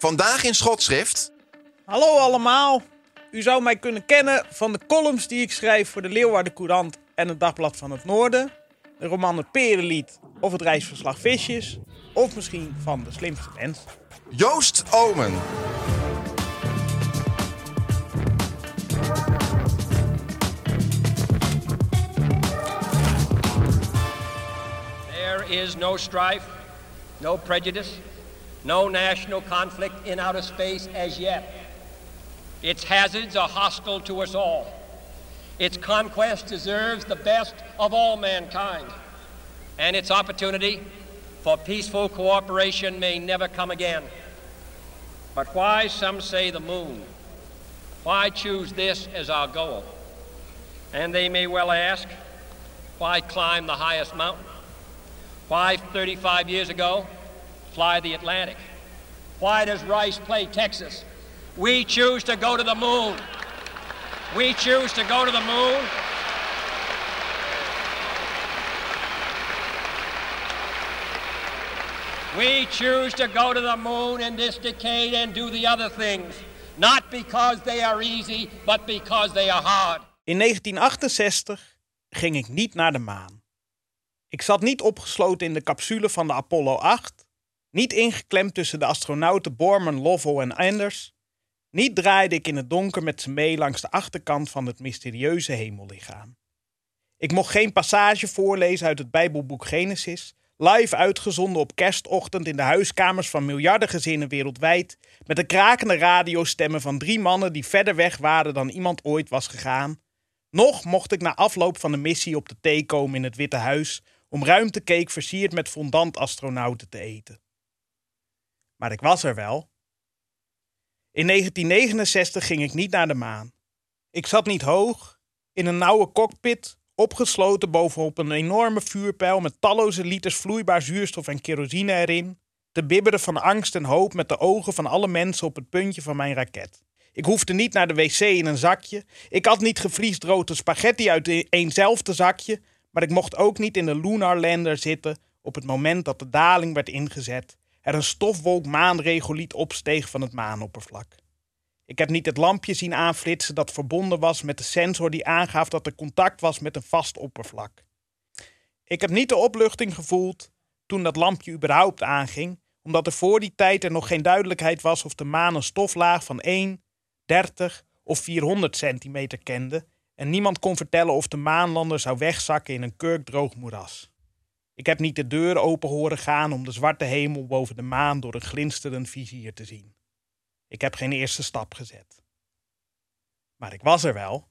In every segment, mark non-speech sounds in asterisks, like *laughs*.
Vandaag in schotschrift. Hallo allemaal. U zou mij kunnen kennen van de columns die ik schrijf voor de Leeuwarden Courant en het Dagblad van het Noorden. De roman Het Perenlied of het reisverslag Visjes. Of misschien van De Slimste Mens. Joost Omen. There is no strife, no prejudice, no national conflict in outer space as yet. Its hazards are hostile to us all. Its conquest deserves the best of all mankind. And its opportunity for peaceful cooperation may never come again. But why, some say, the moon? Why choose this as our goal? And they may well ask, why climb the highest mountain? Why, 35 years ago, fly the Atlantic? Why does Rice play Texas? We choose to go to the moon. We choose to go to the moon. We choose to go to the moon in this decade and do the other things. Not because they are easy, but because they are hard. In 1968 ging ik niet naar de maan. Ik zat niet opgesloten in de capsule van de Apollo 8, niet ingeklemd tussen de astronauten Borman, Lovell en Anders. Niet draaide ik in het donker met ze mee langs de achterkant van het mysterieuze hemellichaam. Ik mocht geen passage voorlezen uit het Bijbelboek Genesis, live uitgezonden op kerstochtend in de huiskamers van miljarden gezinnen wereldwijd, met de krakende radiostemmen van drie mannen die verder weg waren dan iemand ooit was gegaan. Nog mocht ik na afloop van de missie op de thee komen in het Witte Huis om ruimtecake versierd met fondant-astronauten te eten. Maar ik was er wel. In 1969 ging ik niet naar de maan. Ik zat niet hoog, in een nauwe cockpit, opgesloten bovenop een enorme vuurpijl met talloze liters vloeibaar zuurstof en kerosine erin, te bibberen van angst en hoop met de ogen van alle mensen op het puntje van mijn raket. Ik hoefde niet naar de wc in een zakje. Ik had niet gevriesdroogde spaghetti uit eenzelfde zakje. Maar ik mocht ook niet in de Lunar Lander zitten op het moment dat de daling werd ingezet. Er een stofwolk maanregoliet opsteeg van het maanoppervlak. Ik heb niet het lampje zien aanflitsen dat verbonden was met de sensor die aangaf dat er contact was met een vast oppervlak. Ik heb niet de opluchting gevoeld toen dat lampje überhaupt aanging, omdat er voor die tijd er nog geen duidelijkheid was of de maan een stoflaag van 1, 30 of 400 centimeter kende en niemand kon vertellen of de maanlander zou wegzakken in een kurkdroog moeras. Ik heb niet de deur open horen gaan om de zwarte hemel boven de maan door een glinsterend vizier te zien. Ik heb geen eerste stap gezet. Maar ik was er wel.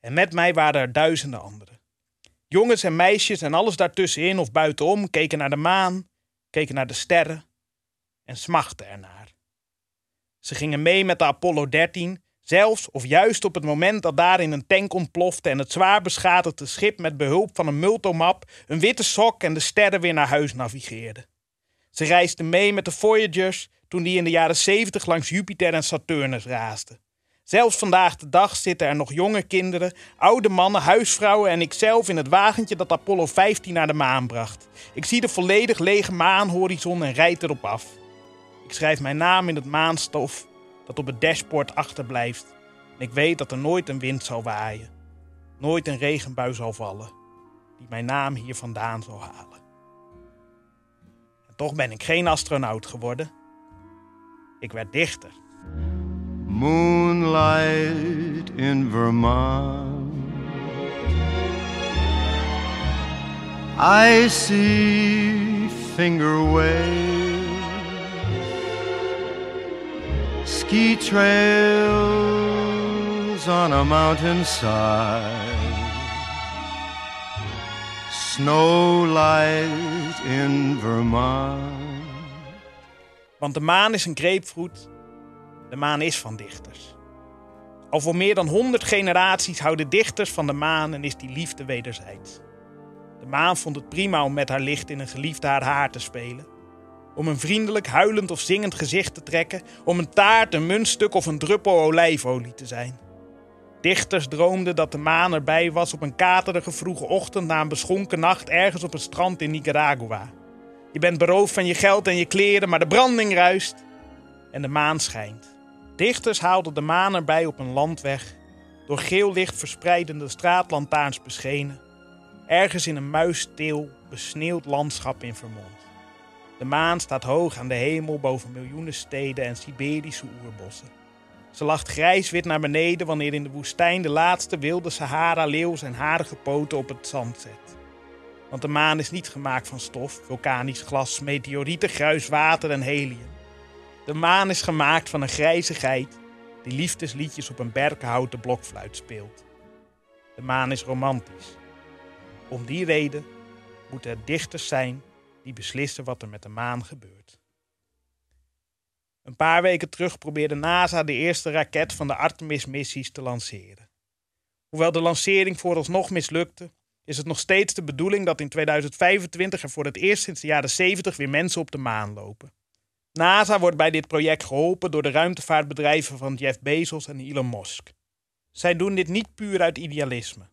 En met mij waren er duizenden anderen. Jongens en meisjes en alles daartussenin of buitenom keken naar de maan, keken naar de sterren en smachten ernaar. Ze gingen mee met de Apollo 13, zelfs of juist op het moment dat daarin een tank ontplofte en het zwaar beschadigde schip met behulp van een multomap, een witte sok en de sterren weer naar huis navigeerde. Ze reisden mee met de Voyagers toen die in de jaren 70 langs Jupiter en Saturnus raasden. Zelfs vandaag de dag zitten er nog jonge kinderen, oude mannen, huisvrouwen en ikzelf in het wagentje dat Apollo 15 naar de maan bracht. Ik zie de volledig lege maanhorizon en rijd erop af. Ik schrijf mijn naam in het maanstof dat op het dashboard achterblijft. En ik weet dat er nooit een wind zal waaien. Nooit een regenbui zal vallen. die mijn naam hier vandaan zou halen. En toch ben ik geen astronaut geworden. Ik werd dichter. Moonlight in Vermont. I see finger waves, ski trails on a mountainside, snow light in Vermont. Want de maan is een grapefruit. De maan is van dichters. Al voor meer dan 100 generaties houden dichters van de maan en is die liefde wederzijds. De maan vond het prima om met haar licht in een geliefde haar haar te spelen. Om een vriendelijk, huilend of zingend gezicht te trekken. Om een taart, een muntstuk of een druppel olijfolie te zijn. Dichters droomden dat de maan erbij was op een katerige vroege ochtend na een beschonken nacht ergens op een strand in Nicaragua. Je bent beroofd van je geld en je kleren, maar de branding ruist en de maan schijnt. Dichters haalden de maan erbij op een landweg, door geel licht verspreidende straatlantaarns beschenen, ergens in een muisstil, besneeuwd landschap in Vermont. De maan staat hoog aan de hemel boven miljoenen steden en Siberische oerbossen. Ze lacht grijs-wit naar beneden wanneer in de woestijn de laatste wilde Sahara-leeuw zijn harige poten op het zand zet. Want de maan is niet gemaakt van stof, vulkanisch glas, meteorieten, gruis, water en helium. De maan is gemaakt van een grijze geit die liefdesliedjes op een berkenhouten blokfluit speelt. De maan is romantisch. Om die reden moeten er dichters zijn die beslissen wat er met de maan gebeurt. Een paar weken terug probeerde NASA de eerste raket van de Artemis-missies te lanceren. Hoewel de lancering vooralsnog mislukte, is het nog steeds de bedoeling dat in 2025 er voor het eerst sinds de jaren 70 weer mensen op de maan lopen. NASA wordt bij dit project geholpen door de ruimtevaartbedrijven van Jeff Bezos en Elon Musk. Zij doen dit niet puur uit idealisme.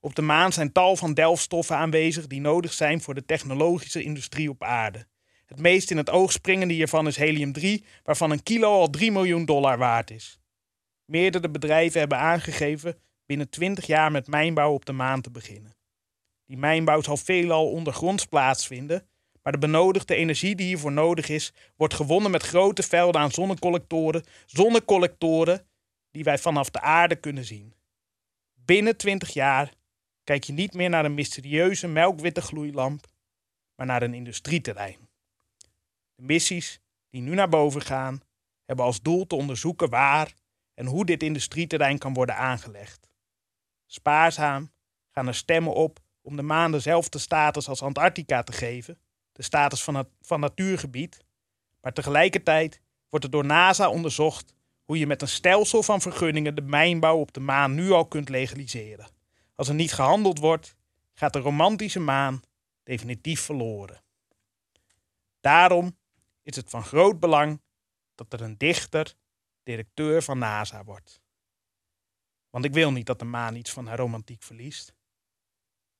Op de maan zijn tal van delfstoffen aanwezig die nodig zijn voor de technologische industrie op aarde. Het meest in het oog springende hiervan is helium-3, waarvan een kilo al 3 miljoen dollar waard is. Meerdere bedrijven hebben aangegeven binnen 20 jaar met mijnbouw op de maan te beginnen. Die mijnbouw zal veelal ondergronds plaatsvinden, maar de benodigde energie die hiervoor nodig is, wordt gewonnen met grote velden aan zonnecollectoren, zonnecollectoren die wij vanaf de aarde kunnen zien. Binnen 20 jaar kijk je niet meer naar een mysterieuze melkwitte gloeilamp, maar naar een industrieterrein. De missies die nu naar boven gaan, hebben als doel te onderzoeken waar en hoe dit industrieterrein kan worden aangelegd. Spaarzaam gaan er stemmen op om de maan dezelfde status als Antarctica te geven, de status van, van natuurgebied, maar tegelijkertijd wordt er door NASA onderzocht hoe je met een stelsel van vergunningen de mijnbouw op de maan nu al kunt legaliseren. Als er niet gehandeld wordt, gaat de romantische maan definitief verloren. Daarom is het van groot belang dat er een dichter directeur van NASA wordt. Want ik wil niet dat de maan iets van haar romantiek verliest.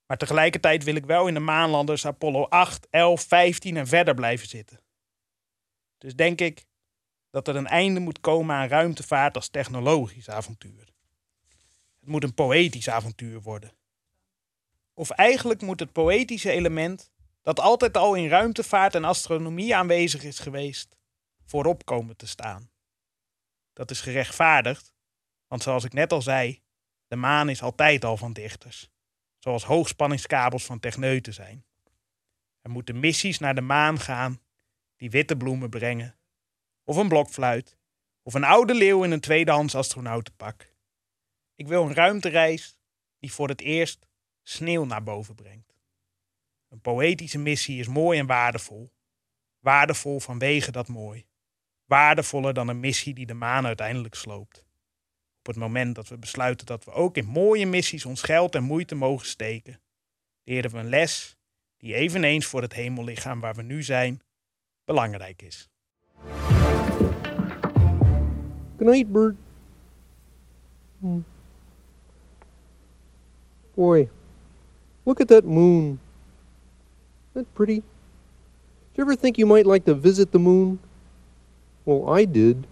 Maar tegelijkertijd wil ik wel in de maanlanders Apollo 8, 11, 15 en verder blijven zitten. Dus denk ik dat er een einde moet komen aan ruimtevaart als technologisch avontuur. Moet een poëtisch avontuur worden. Of eigenlijk moet het poëtische element, dat altijd al in ruimtevaart en astronomie aanwezig is geweest, voorop komen te staan. Dat is gerechtvaardigd, want zoals ik net al zei, de maan is altijd al van dichters, zoals hoogspanningskabels van techneuten zijn. Er moeten missies naar de maan gaan die witte bloemen brengen, of een blokfluit, of een oude leeuw in een tweedehands astronautenpak. Ik wil een ruimtereis die voor het eerst sneeuw naar boven brengt. Een poëtische missie is mooi en waardevol. Waardevol vanwege dat mooi. Waardevoller dan een missie die de maan uiteindelijk sloopt. Op het moment dat we besluiten dat we ook in mooie missies ons geld en moeite mogen steken, leren we een les die eveneens voor het hemellichaam waar we nu zijn belangrijk is. Good night, bird. Hmm. Boy, look at that moon. Isn't that pretty? Did you ever think you might like to visit the moon? Well, I did.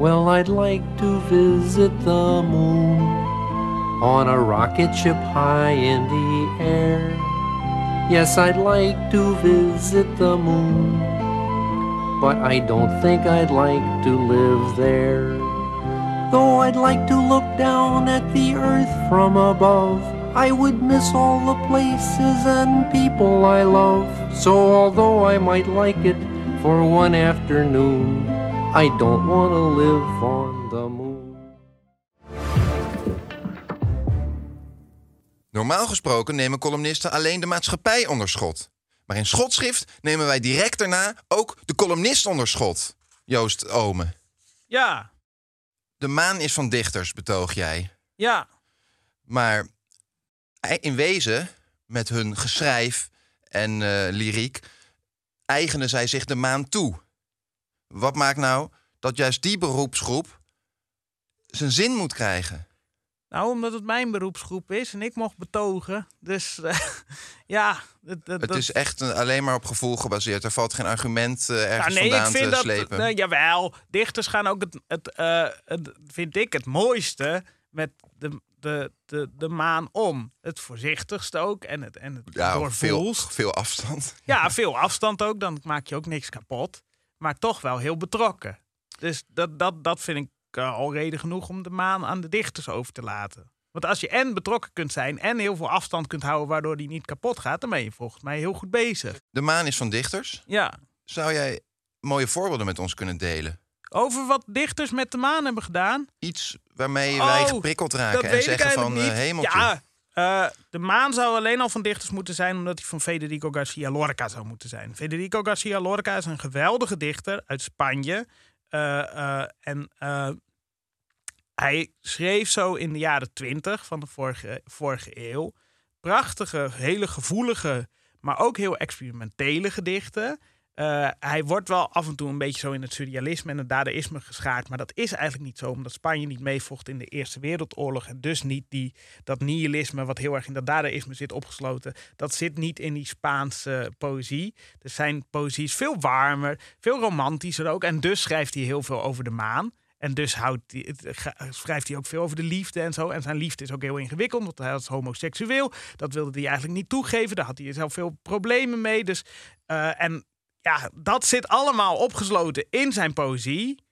Well, I'd like to visit the moon on a rocket ship high in the air. Yes, I'd like to visit the moon, but I don't think I'd like to live there. Though I'd like to look down at the earth from above, I would miss all the places and people I love. So, although I might like it for one afternoon, I don't want to live on the moon. Normaal gesproken nemen columnisten alleen de maatschappij onder schot. Maar in schotschrift nemen wij direct daarna ook de columnist onder schot. Joost Ome. Ja, De maan is van dichters, betoog jij. ja. Maar in wezen, met hun geschrijf en eh, lyriek, eigenen zij zich de maan toe. Wat maakt nou dat juist die beroepsgroep zijn zin moet krijgen? Nou, omdat het mijn beroepsgroep is en ik mocht betogen. Dus eh, *laughs* ja, dat, dat, Het is echt een- alleen maar op gevoel gebaseerd. Er valt geen argument Ja, ergens nee, ik vind te dat. slepen. nee, jawel, dichters gaan ook het, het, eh, het, vind ik, het mooiste met de, de, de, de maan om. Het voorzichtigste ook en het, en het ja, veel, veel afstand. *laughs* Ja, veel afstand ook, dan maak je ook niks kapot. Maar toch wel heel betrokken. Dus dat, dat, dat vind ik eh, al reden genoeg om de maan aan de dichters over te laten. Want als je en betrokken kunt zijn en heel veel afstand kunt houden waardoor die niet kapot gaat, dan ben je volgens mij heel goed bezig. De maan is van dichters. Ja. Zou jij mooie voorbeelden met ons kunnen delen? Over wat dichters met de maan hebben gedaan. Iets waarmee wij Oh, geprikkeld dat raken en zeggen van eigenlijk eh hemeltje. Ja, eh, de maan zou alleen al van dichters moeten zijn omdat hij van Federico Garcia Lorca zou moeten zijn. Federico Garcia Lorca is een geweldige dichter uit Spanje. En hij schreef zo in de jaren twintig van de vorige, vorige eeuw prachtige, hele gevoelige, maar ook heel experimentele gedichten. Eh, hij wordt wel af en toe een beetje zo in het surrealisme en het dadaïsme geschaard. Maar dat is eigenlijk niet zo, omdat Spanje niet meevocht in de Eerste Wereldoorlog. En dus niet die, dat nihilisme, wat heel erg in dat dadaïsme zit opgesloten. Dat zit niet in die Spaanse poëzie. Dus zijn poëzie is veel warmer, veel romantischer ook. En dus schrijft hij heel veel over de maan. En dus houdt ga- schrijft hij ook veel over de liefde en zo. En zijn liefde is ook heel ingewikkeld, want hij was homoseksueel. Dat wilde hij eigenlijk niet toegeven. Daar had hij zelf veel problemen mee. Dus, eh, en ja, dat zit allemaal opgesloten in zijn poëzie.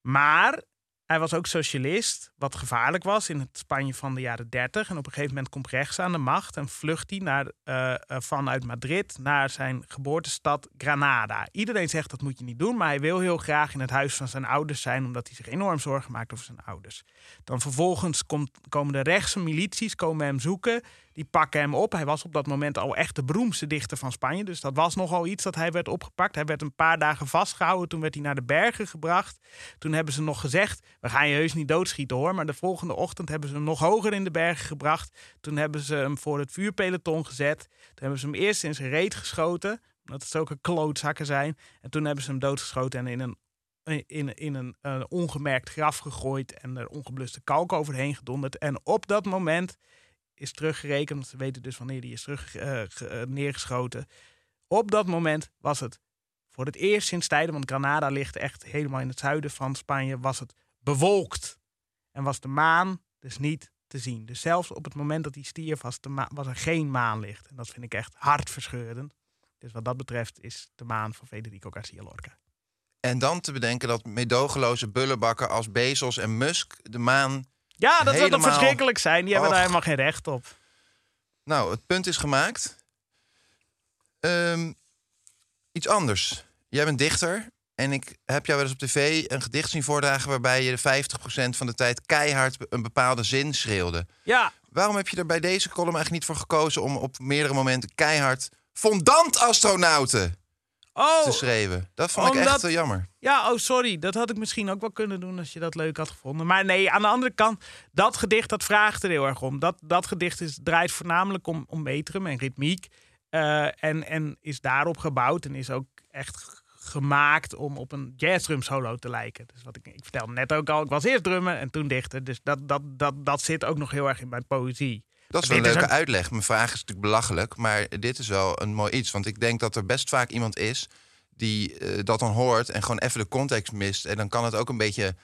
Maar hij was ook socialist, wat gevaarlijk was in het Spanje van de jaren 30. En op een gegeven moment komt rechts aan de macht en vlucht hij naar, eh, eh, vanuit Madrid naar zijn geboortestad Granada. Iedereen zegt dat moet je niet doen, maar hij wil heel graag in het huis van zijn ouders zijn, omdat hij zich enorm zorgen maakt over zijn ouders. Dan vervolgens komt, komen de rechtse milities komen hem zoeken. Die pakken hem op. Hij was op dat moment al echt de beroemdste dichter van Spanje. Dus dat was nogal iets dat hij werd opgepakt. Hij werd een paar dagen vastgehouden. Toen werd hij naar de bergen gebracht. Toen hebben ze nog gezegd: We gaan je heus niet doodschieten hoor. Maar de volgende ochtend hebben ze hem nog hoger in de bergen gebracht. Toen hebben ze hem voor het vuurpeloton gezet. Toen hebben ze hem eerst in zijn reet geschoten. Omdat het zulke klootzakken zijn. En toen hebben ze hem doodgeschoten en in een in, in een eh, ongemerkt graf gegooid en er ongebluste kalk overheen gedonderd. En op dat moment is teruggerekend, ze weten dus wanneer die is terug eh, eh, neergeschoten. Op dat moment was het voor het eerst sinds tijden, want Granada ligt echt helemaal in het zuiden van Spanje, was het bewolkt. En was de maan dus niet te zien. Dus zelfs op het moment dat hij stierf was, de was er geen maanlicht. En dat vind ik echt hartverscheurend. Dus wat dat betreft is de maan van Federico Garcia Lorca. En dan te bedenken dat medogeloze bullenbakken als Bezos en Musk de maan... Ja, dat zou toch verschrikkelijk zijn. Die hebben Och. daar helemaal geen recht op. Nou, het punt is gemaakt. Ehm, iets anders. Jij bent dichter en ik heb jou wel eens op tv een gedicht zien voordragen... waarbij je 50% van de tijd keihard een bepaalde zin schreeuwde. Ja, Waarom heb je er bij deze column eigenlijk niet voor gekozen... om op meerdere momenten keihard fondant astronauten oh, te schreeuwen? Dat vond ik echt eh, jammer. Ja, oh sorry. Dat had ik misschien ook wel kunnen doen als je dat leuk had gevonden. Maar nee, aan de andere kant, dat gedicht dat vraagt er heel erg om. Dat, dat gedicht is, draait voornamelijk om, om metrum en ritmiek. Eh, en, en is daarop gebouwd en is ook echt gemaakt om op een jazzdrum solo te lijken. Dus wat ik, ik vertelde net ook al, ik was eerst drummer en toen dichter. Dus dat, dat, dat, dat zit ook nog heel erg in mijn poëzie. Dat is wel een leuke een- uitleg. Mijn vraag is natuurlijk belachelijk, maar dit is wel een mooi iets. Want ik denk dat er best vaak iemand is die eh, dat dan hoort en gewoon even de context mist. En dan kan het ook een beetje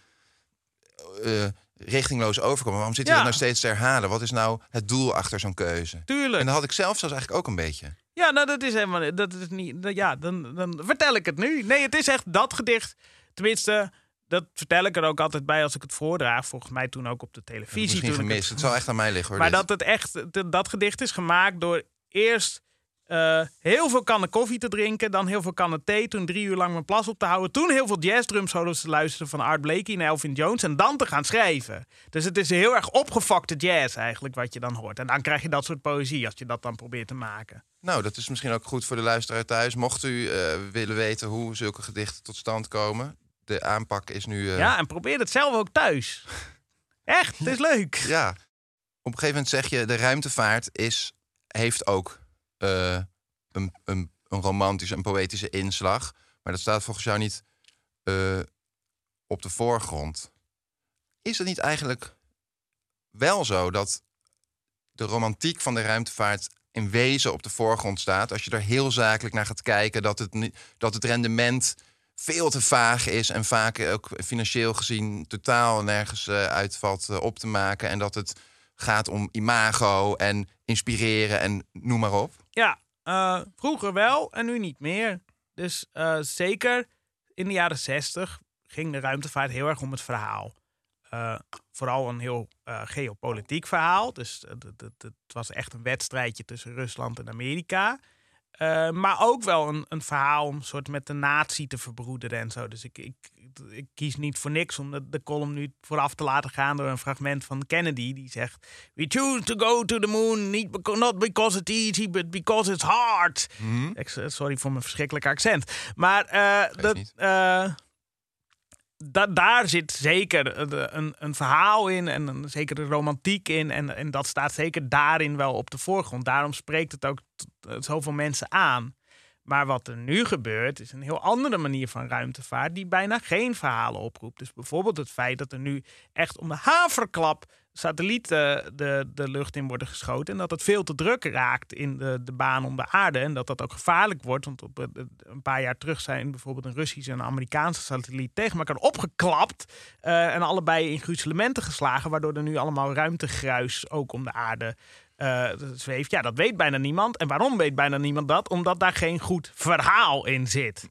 eh, richtingloos overkomen. Waarom zit je Ja. dat nou steeds te herhalen? Wat is nou het doel achter zo'n keuze? Tuurlijk. En dat had ik zelf zelfs eigenlijk ook een beetje. Ja, nou, dat is helemaal dat is niet. dat- ja, dan, dan vertel ik het nu. Nee, het is echt dat gedicht. Tenminste, dat vertel ik er ook altijd bij als ik het voordraag. Volgens mij toen ook op de televisie. Misschien toen gemist. Het zal echt aan mij liggen hoor. Maar dit. dat het echt, dat, dat gedicht is gemaakt door eerst eh, heel veel kannen koffie te drinken, dan heel veel kannen thee, toen drie uur lang mijn plas op te houden, toen heel veel jazzdrumsolos te luisteren van Art Blakey en Elvin Jones en dan te gaan schrijven. Dus het is heel erg opgefokte jazz eigenlijk wat je dan hoort. En dan krijg je dat soort poëzie als je dat dan probeert te maken. Nou, dat is misschien ook goed voor de luisteraar thuis. Mocht u eh, willen weten hoe zulke gedichten tot stand komen. De aanpak is nu... eh, Ja, en probeer het zelf ook thuis. *laughs* Echt, het is leuk. Ja. Op een gegeven moment zeg je, de ruimtevaart is, heeft ook eh, een, een, een romantische, een poëtische inslag. Maar dat staat volgens jou niet eh, op de voorgrond. Is het niet eigenlijk wel zo dat de romantiek van de ruimtevaart in wezen op de voorgrond staat? Als je er heel zakelijk naar gaat kijken, dat het, dat het rendement veel te vaag is en vaak ook financieel gezien totaal nergens eh, uitvalt eh, op te maken. En dat het gaat om imago en inspireren en noem maar op. Ja, eh, vroeger wel en nu niet meer. Dus zeker in de jaren zestig ging de ruimtevaart heel erg om het verhaal. Vooral een heel geopolitiek verhaal. Dus het was echt een wedstrijdje tussen Rusland en Amerika. Eh, maar ook wel een, een verhaal om soort met de natie te verbroederen en zo. Dus ik, ik, ik kies niet voor niks om de, de column nu vooraf te laten gaan door een fragment van Kennedy. Die zegt: We choose to go to the moon, not because it's easy, but because it's hard. Ik- sorry voor mijn verschrikkelijke accent. Maar eh, dat, da- daar zit zeker een, een verhaal in en een zekere romantiek in. En, en dat staat zeker daarin wel op de voorgrond. Daarom spreekt het ook zoveel mensen aan. Maar wat er nu gebeurt, is een heel andere manier van ruimtevaart die bijna geen verhalen oproept. Dus bijvoorbeeld het feit dat er nu echt om de haverklap satellieten de, de lucht in worden geschoten. En dat het veel te druk raakt in de, de baan om de aarde. En dat dat ook gevaarlijk wordt. Want op, eh, een paar jaar terug zijn bijvoorbeeld een Russische en een Amerikaanse satelliet tegen elkaar opgeklapt. eh, en allebei in gruzelementen geslagen. Waardoor er nu allemaal ruimtegruis ook om de aarde eh, zweeft. Ja, dat weet bijna niemand. En waarom weet bijna niemand dat? Omdat daar geen goed verhaal in zit.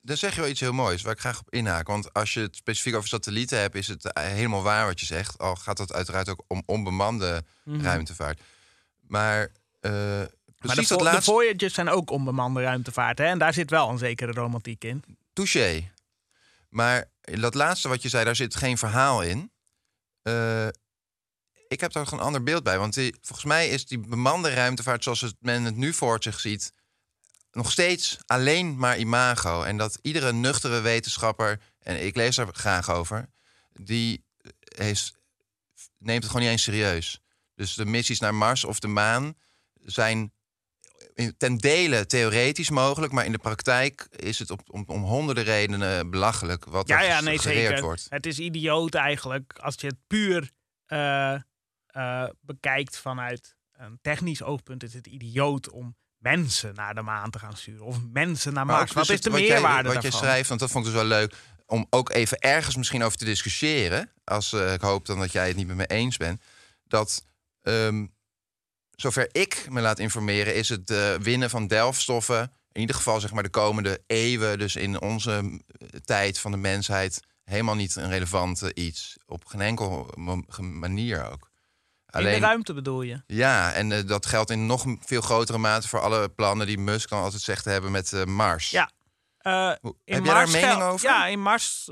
Dan zeg je wel iets heel moois waar ik graag op inhaak. Want als je het specifiek over satellieten hebt, is het eh, helemaal waar wat je zegt. Al gaat het uiteraard ook om onbemande ruimtevaart. Maar eh, Maar de, precies vo- dat de laatste... Voyagers zijn ook onbemande ruimtevaart. Hè? En daar zit wel een zekere romantiek in. Touché. Maar dat laatste wat je zei, daar zit geen verhaal in. Eh, ik heb daar nog een ander beeld bij. Want die, volgens mij is die bemande ruimtevaart zoals het, men het nu voor zich ziet... nog steeds alleen maar imago. En dat iedere nuchtere wetenschapper... en ik lees daar graag over... die is, neemt het gewoon niet eens serieus. Dus de missies naar Mars of de maan zijn in- ten dele theoretisch mogelijk, maar in de praktijk is het op, om, om honderden redenen belachelijk wat Ja, er ja, nee, wordt. Het is idioot eigenlijk als je het puur eh, eh, bekijkt vanuit een technisch oogpunt. Is het idioot om mensen naar de maan te gaan sturen of mensen naar Mars. Wat dus is de meerwaarde Jij, wat je schrijft, want dat vond ik dus wel leuk, om ook even ergens misschien over te discussiëren. Als eh, ik hoop dan dat jij het niet met me eens bent. Dat, ehm, zover ik me laat informeren, is het eh, winnen van delfstoffen, in ieder geval zeg maar de komende eeuwen, dus in onze tijd van de mensheid, helemaal niet een relevant eh, iets. Op geen enkel manier ook. In de ruimte bedoel je? Ja, en eh, dat geldt in nog veel grotere mate voor alle plannen die Musk dan altijd zegt te hebben met eh, Mars. Ja. In heb jij daar mening over? Ja, in Mars,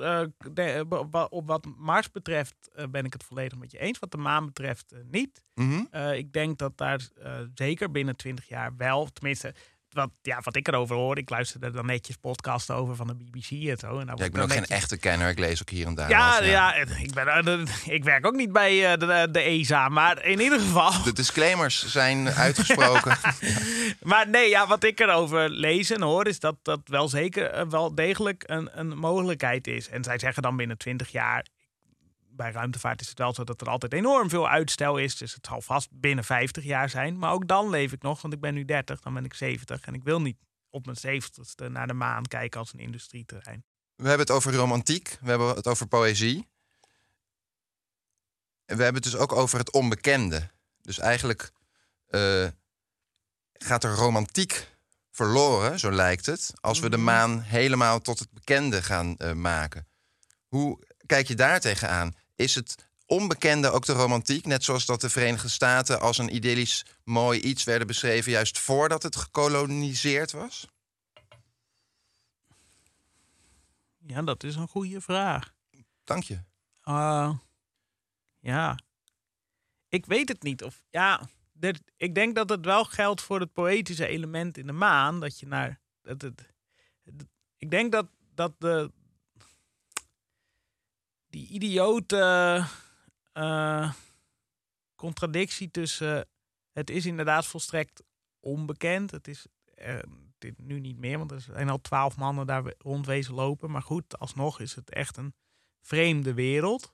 de- op wa- op wat Mars betreft ben ik het volledig met je eens. Wat de maan betreft niet. Mhm. Ik denk dat daar zeker binnen 20 jaar wel, tenminste, wat, ja, wat ik erover hoor. Ik luisterde dan netjes podcasten over van de BBC en zo. En Ja, ik ben ook geen echte kenner. Ik lees ook hier en daar. Ja, ja. ik, ben, eh, ik werk ook niet bij eh, de, de ESA, maar in ieder geval. De disclaimers zijn uitgesproken. *laughs* Maar nee, ja, wat ik erover lees en hoor, is dat dat wel zeker eh, wel degelijk een, een mogelijkheid is. En zij zeggen dan binnen 20 jaar. Bij ruimtevaart is het wel zo dat er altijd enorm veel uitstel is. Dus het zal vast binnen 50 jaar zijn. Maar ook dan leef ik nog, want ik ben nu 30, dan ben ik 70. En ik wil niet op mijn zeventigste naar de maan kijken als een industrieterrein. We hebben het over romantiek, we hebben het over poëzie. En we hebben het dus ook over het onbekende. Dus eigenlijk eh, gaat er romantiek verloren, zo lijkt het, als we de maan helemaal tot het bekende gaan eh, maken. Hoe kijk je daar tegenaan? Is het onbekende ook de romantiek? Net zoals dat de Verenigde Staten als een idyllisch mooi iets werden beschreven, juist voordat het gekoloniseerd was? Ja, dat is een goede vraag. Dank je. Uh, ja. Ik weet het niet. Of ja, dit- ik denk dat het wel geldt voor het poëtische element in de maan. Dat je naar. Dat het, het- ik denk dat, dat de. Die idiote. eh, contradictie tussen. Het is inderdaad volstrekt onbekend. Het is eh, dit nu niet meer, want er zijn al twaalf mannen daar rondwezen lopen. Maar goed, alsnog is het echt een vreemde wereld.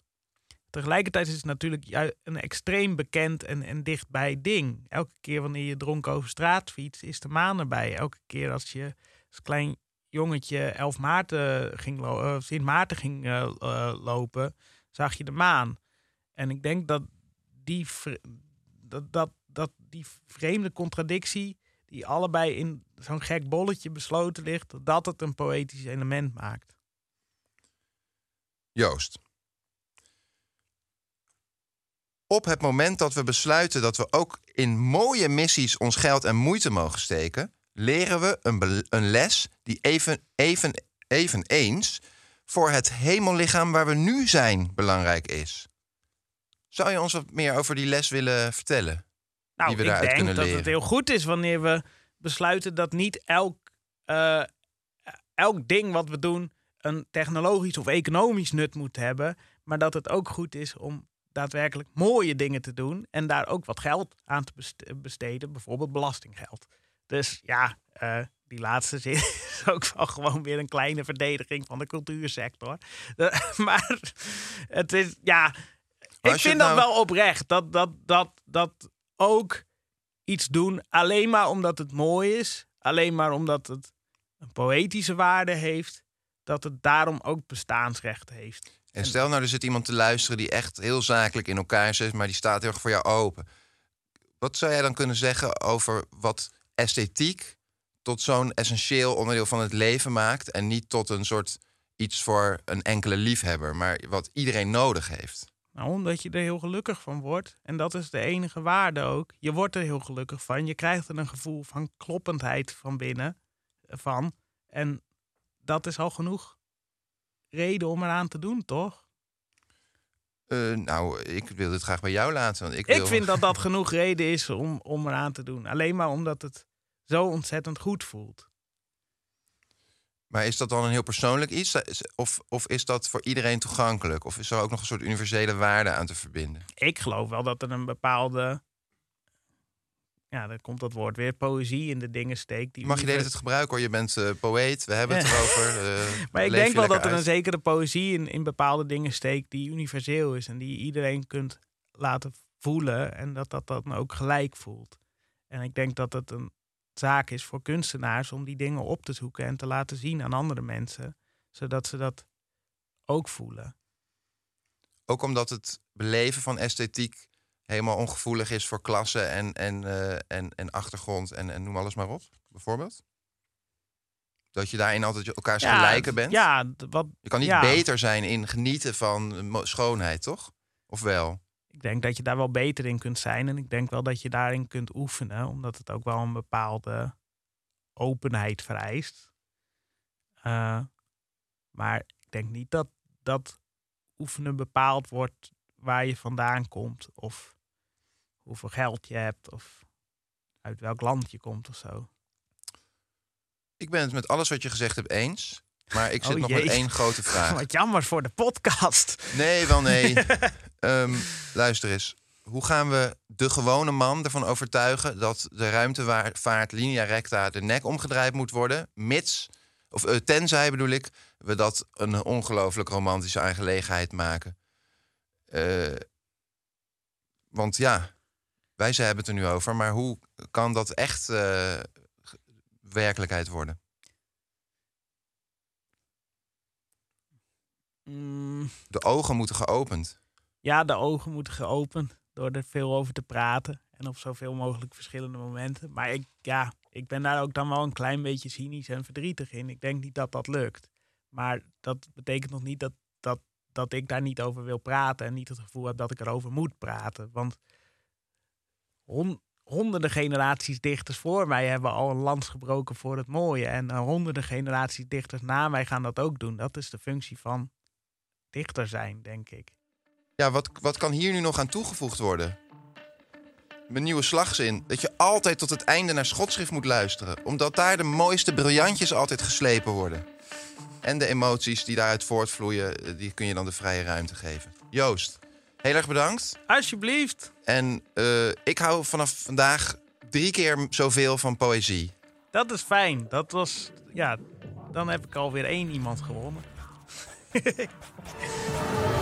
Tegelijkertijd is het natuurlijk een extreem bekend en, en dichtbij ding. Elke keer wanneer je dronken over straat fietst, is de maan erbij. Elke keer als je klein jongetje 11 Maarten ging eh, Sint Maarten ging eh, eh, lopen, zag je de maan. En ik denk dat die, dat, dat, dat die vreemde contradictie, die allebei in zo'n gek bolletje besloten ligt, dat het een poëtisch element maakt. Joost. Op het moment dat we besluiten dat we ook in mooie missies ons geld en moeite mogen steken, leren we een, een les die even, even, eveneens voor het hemellichaam waar we nu zijn belangrijk is. Zou je ons wat meer over die les willen vertellen? Nou, die we ik denk dat leren? het heel goed is wanneer we besluiten dat niet elk, eh, elk ding wat we doen een technologisch of economisch nut moet hebben, maar dat het ook goed is om daadwerkelijk mooie dingen te doen en daar ook wat geld aan te best- besteden, bijvoorbeeld belastinggeld. Dus ja, eh, die laatste zin *laughs* is ook wel gewoon weer een kleine verdediging van de cultuursector. *laughs* Maar het is, ja, ik vind dat nou- wel oprecht. Dat, dat, dat, dat ook iets doen alleen maar omdat het mooi is. Alleen maar omdat het een poëtische waarde heeft. Dat het daarom ook bestaansrecht heeft. En stel nou, er zit iemand te luisteren die echt heel zakelijk in elkaar zit, maar die staat heel erg voor jou open. Wat zou jij dan kunnen zeggen over wat esthetiek tot zo'n essentieel onderdeel van het leven maakt en niet tot een soort iets voor een enkele liefhebber, maar wat iedereen nodig heeft? Nou, omdat je er heel gelukkig van wordt. En dat is de enige waarde ook. Je wordt er heel gelukkig van. Je krijgt er een gevoel van kloppendheid van binnen. Van. En dat is al genoeg reden om eraan te doen, toch? Eh, nou, ik wil dit graag bij jou laten. Want ik, Ik wil... vind dat dat *laughs* genoeg reden is om, om eraan te doen. Alleen maar omdat het zo ontzettend goed voelt. Maar is dat dan een heel persoonlijk iets? Of, of is dat voor iedereen toegankelijk? Of is er ook nog een soort universele waarde aan te verbinden? Ik geloof wel dat er een bepaalde. Ja, dan komt dat woord weer. Poëzie in de dingen steekt. Die Mag je de hele univer- tijd gebruiken hoor. Je bent eh, poëet, we hebben het erover. *laughs* eh, Maar ik denk wel dat er een zekere poëzie in, in bepaalde dingen steekt die universeel is en die iedereen kunt laten voelen en dat dat dan ook gelijk voelt. En ik denk dat het een zaak is voor kunstenaars om die dingen op te zoeken en te laten zien aan andere mensen, zodat ze dat ook voelen. Ook omdat het beleven van esthetiek helemaal ongevoelig is voor klasse en, en, eh, en, en achtergrond en, en noem alles maar op, bijvoorbeeld. Dat je daarin altijd elkaars gelijken bent. Ja, wat, Je kan niet ja. beter zijn in genieten van schoonheid, toch? Of wel? Ik denk dat je daar wel beter in kunt zijn. En ik denk wel dat je daarin kunt oefenen. Omdat het ook wel een bepaalde openheid vereist. Eh, maar ik denk niet dat dat oefenen bepaald wordt waar je vandaan komt. Of hoeveel geld je hebt. Of uit welk land je komt of zo. Ik ben het met alles wat je gezegd hebt eens. Maar ik zit Oh nog jee. met één grote vraag. *laughs* Wat jammer voor de podcast. Nee, wel nee. *laughs* Ehm, luister eens. Hoe gaan we de gewone man ervan overtuigen dat de ruimtevaart linea recta de nek omgedraaid moet worden, mits, of eh, tenzij bedoel ik, we dat een ongelooflijk romantische aangelegenheid maken? Eh, want ja, wij ze hebben het er nu over, maar hoe kan dat echt eh, werkelijkheid worden? Mm, De ogen moeten geopend. ja, de ogen moeten geopend door er veel over te praten. En op zoveel mogelijk verschillende momenten. Maar ik, ja, ik ben daar ook dan wel een klein beetje cynisch en verdrietig in. Ik denk niet dat dat lukt. Maar dat betekent nog niet dat, dat, dat ik daar niet over wil praten. En niet het gevoel heb dat ik erover moet praten. Want hon- honderden generaties dichters voor mij hebben al een lans gebroken voor het mooie. En eh, honderden generaties dichters na mij gaan dat ook doen. Dat is de functie van dichter zijn, denk ik. Ja, wat, wat kan hier nu nog aan toegevoegd worden? Mijn nieuwe slagzin. Dat je altijd tot het einde naar schotschrift moet luisteren. Omdat daar de mooiste briljantjes altijd geslepen worden. En de emoties die daaruit voortvloeien, eh, die kun je dan de vrije ruimte geven. Joost, heel erg bedankt. Alsjeblieft. En eh, ik hou vanaf vandaag drie keer zoveel van poëzie. Dat is fijn. Dat was, ja, dan heb ik alweer één iemand gewonnen. *laughs*